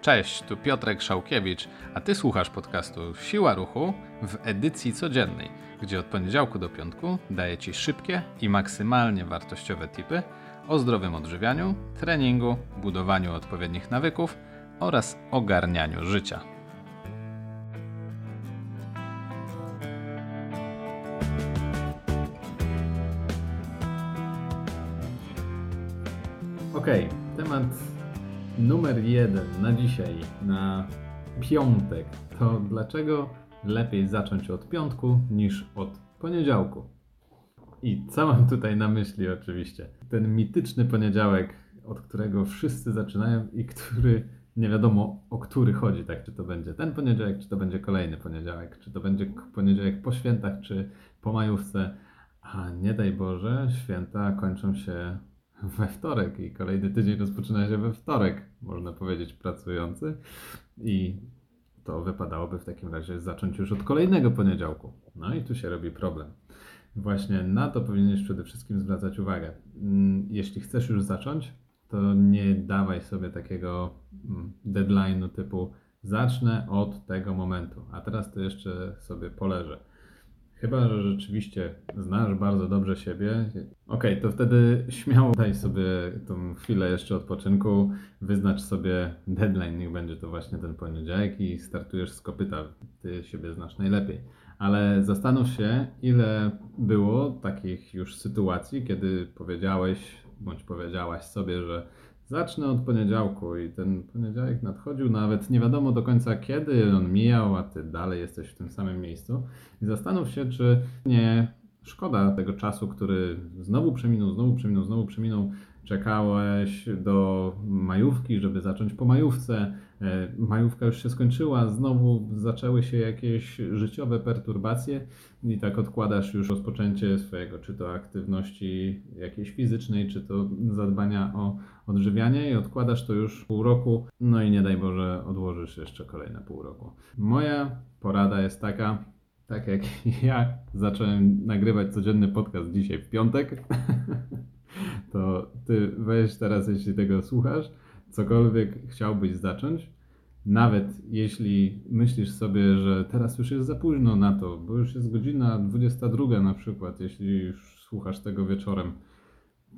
Cześć, tu Piotrek Szałkiewicz, a ty słuchasz podcastu Siła Ruchu w edycji codziennej, gdzie od poniedziałku do piątku daję ci szybkie i maksymalnie wartościowe tipy o zdrowym odżywianiu, treningu, budowaniu odpowiednich nawyków oraz ogarnianiu życia. Ok, temat numer jeden na dzisiaj, na piątek, to dlaczego lepiej zacząć od piątku niż od poniedziałku? I co mam tutaj na myśli oczywiście? Ten mityczny poniedziałek, od którego wszyscy zaczynają i który nie wiadomo o który chodzi, tak? Czy to będzie ten poniedziałek, czy to będzie kolejny poniedziałek, czy to będzie poniedziałek po świętach, czy po majówce. A nie daj Boże, święta kończą się we wtorek i kolejny tydzień rozpoczyna się we wtorek, można powiedzieć, pracujący. I to wypadałoby w takim razie zacząć już od kolejnego poniedziałku. No i tu się robi problem. Właśnie na to powinieneś przede wszystkim zwracać uwagę. Mm, jeśli chcesz już zacząć, to nie dawaj sobie takiego mm, deadline'u typu zacznę od tego momentu, a teraz to jeszcze sobie poleżę. Chyba, że rzeczywiście znasz bardzo dobrze siebie. Okej, okay, to wtedy śmiało daj sobie tą chwilę jeszcze odpoczynku, wyznacz sobie deadline, niech będzie to właśnie ten poniedziałek i startujesz z kopyta. Ty siebie znasz najlepiej. Ale zastanów się, ile było takich już sytuacji, kiedy powiedziałeś bądź powiedziałaś sobie, że Zacznę od poniedziałku i ten poniedziałek nadchodził, nawet nie wiadomo do końca kiedy on mijał, a ty dalej jesteś w tym samym miejscu. I zastanów się, czy nie szkoda tego czasu, który znowu przeminął, znowu przeminął, znowu przeminął. Czekałeś do majówki, żeby zacząć po majówce. E, majówka już się skończyła, znowu zaczęły się jakieś życiowe perturbacje i tak odkładasz już rozpoczęcie swojego, czy to aktywności jakiejś fizycznej, czy to zadbania o odżywianie i odkładasz to już pół roku, no i nie daj Boże odłożysz jeszcze kolejne pół roku. Moja porada jest taka, tak jak ja zacząłem nagrywać codzienny podcast dzisiaj w piątek, to ty weź teraz, jeśli tego słuchasz, cokolwiek chciałbyś zacząć, nawet jeśli myślisz sobie, że teraz już jest za późno na to, bo już jest godzina 22 na przykład, jeśli już słuchasz tego wieczorem,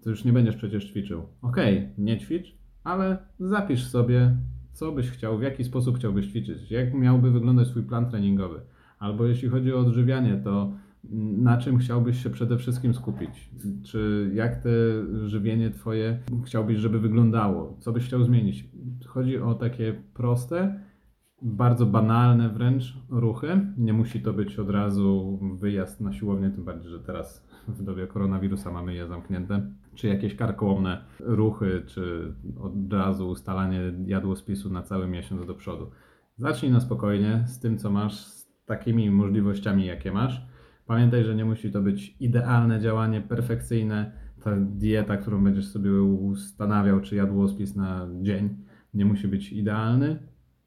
to już nie będziesz przecież ćwiczył. Okej, okay, nie ćwicz, ale zapisz sobie, co byś chciał, w jaki sposób chciałbyś ćwiczyć, jak miałby wyglądać swój plan treningowy. Albo jeśli chodzi o odżywianie, to na czym chciałbyś się przede wszystkim skupić? Czy jak te żywienie Twoje chciałbyś, żeby wyglądało? Co byś chciał zmienić? Chodzi o takie proste, bardzo banalne wręcz ruchy. Nie musi to być od razu wyjazd na siłownię, tym bardziej, że teraz w dobie koronawirusa mamy je zamknięte. Czy jakieś karkołomne ruchy, czy od razu ustalanie jadłospisu na cały miesiąc do przodu. Zacznij na spokojnie z tym, co masz, z takimi możliwościami, jakie masz Pamiętaj, że nie musi to być idealne działanie, perfekcyjne. Ta dieta, którą będziesz sobie ustanawiał, czy jadłospis na dzień, nie musi być idealny.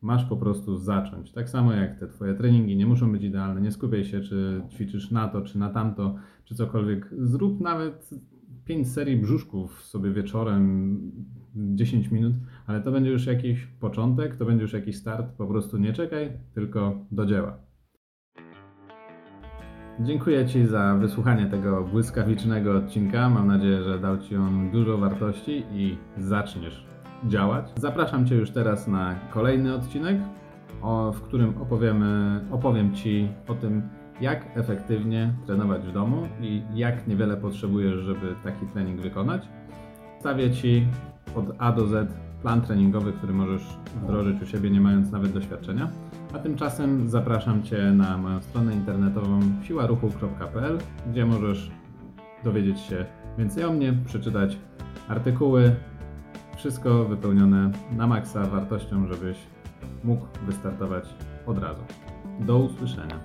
Masz po prostu zacząć. Tak samo jak te Twoje treningi nie muszą być idealne. Nie skupiaj się, czy ćwiczysz na to, czy na tamto, czy cokolwiek. Zrób nawet 5 serii brzuszków sobie wieczorem, 10 minut, ale to będzie już jakiś początek, to będzie już jakiś start. Po prostu nie czekaj, tylko do dzieła. Dziękuję Ci za wysłuchanie tego błyskawicznego odcinka. Mam nadzieję, że dał Ci on dużo wartości i zaczniesz działać. Zapraszam Cię już teraz na kolejny odcinek, w którym opowiemy, opowiem Ci o tym, jak efektywnie trenować w domu i jak niewiele potrzebujesz, żeby taki trening wykonać. Stawię Ci od A do Z plan treningowy, który możesz wdrożyć u siebie, nie mając nawet doświadczenia. A tymczasem zapraszam Cię na moją stronę internetową siłaruchu.pl, gdzie możesz dowiedzieć się więcej o mnie, przeczytać artykuły, wszystko wypełnione na maksa wartością, żebyś mógł wystartować od razu. Do usłyszenia.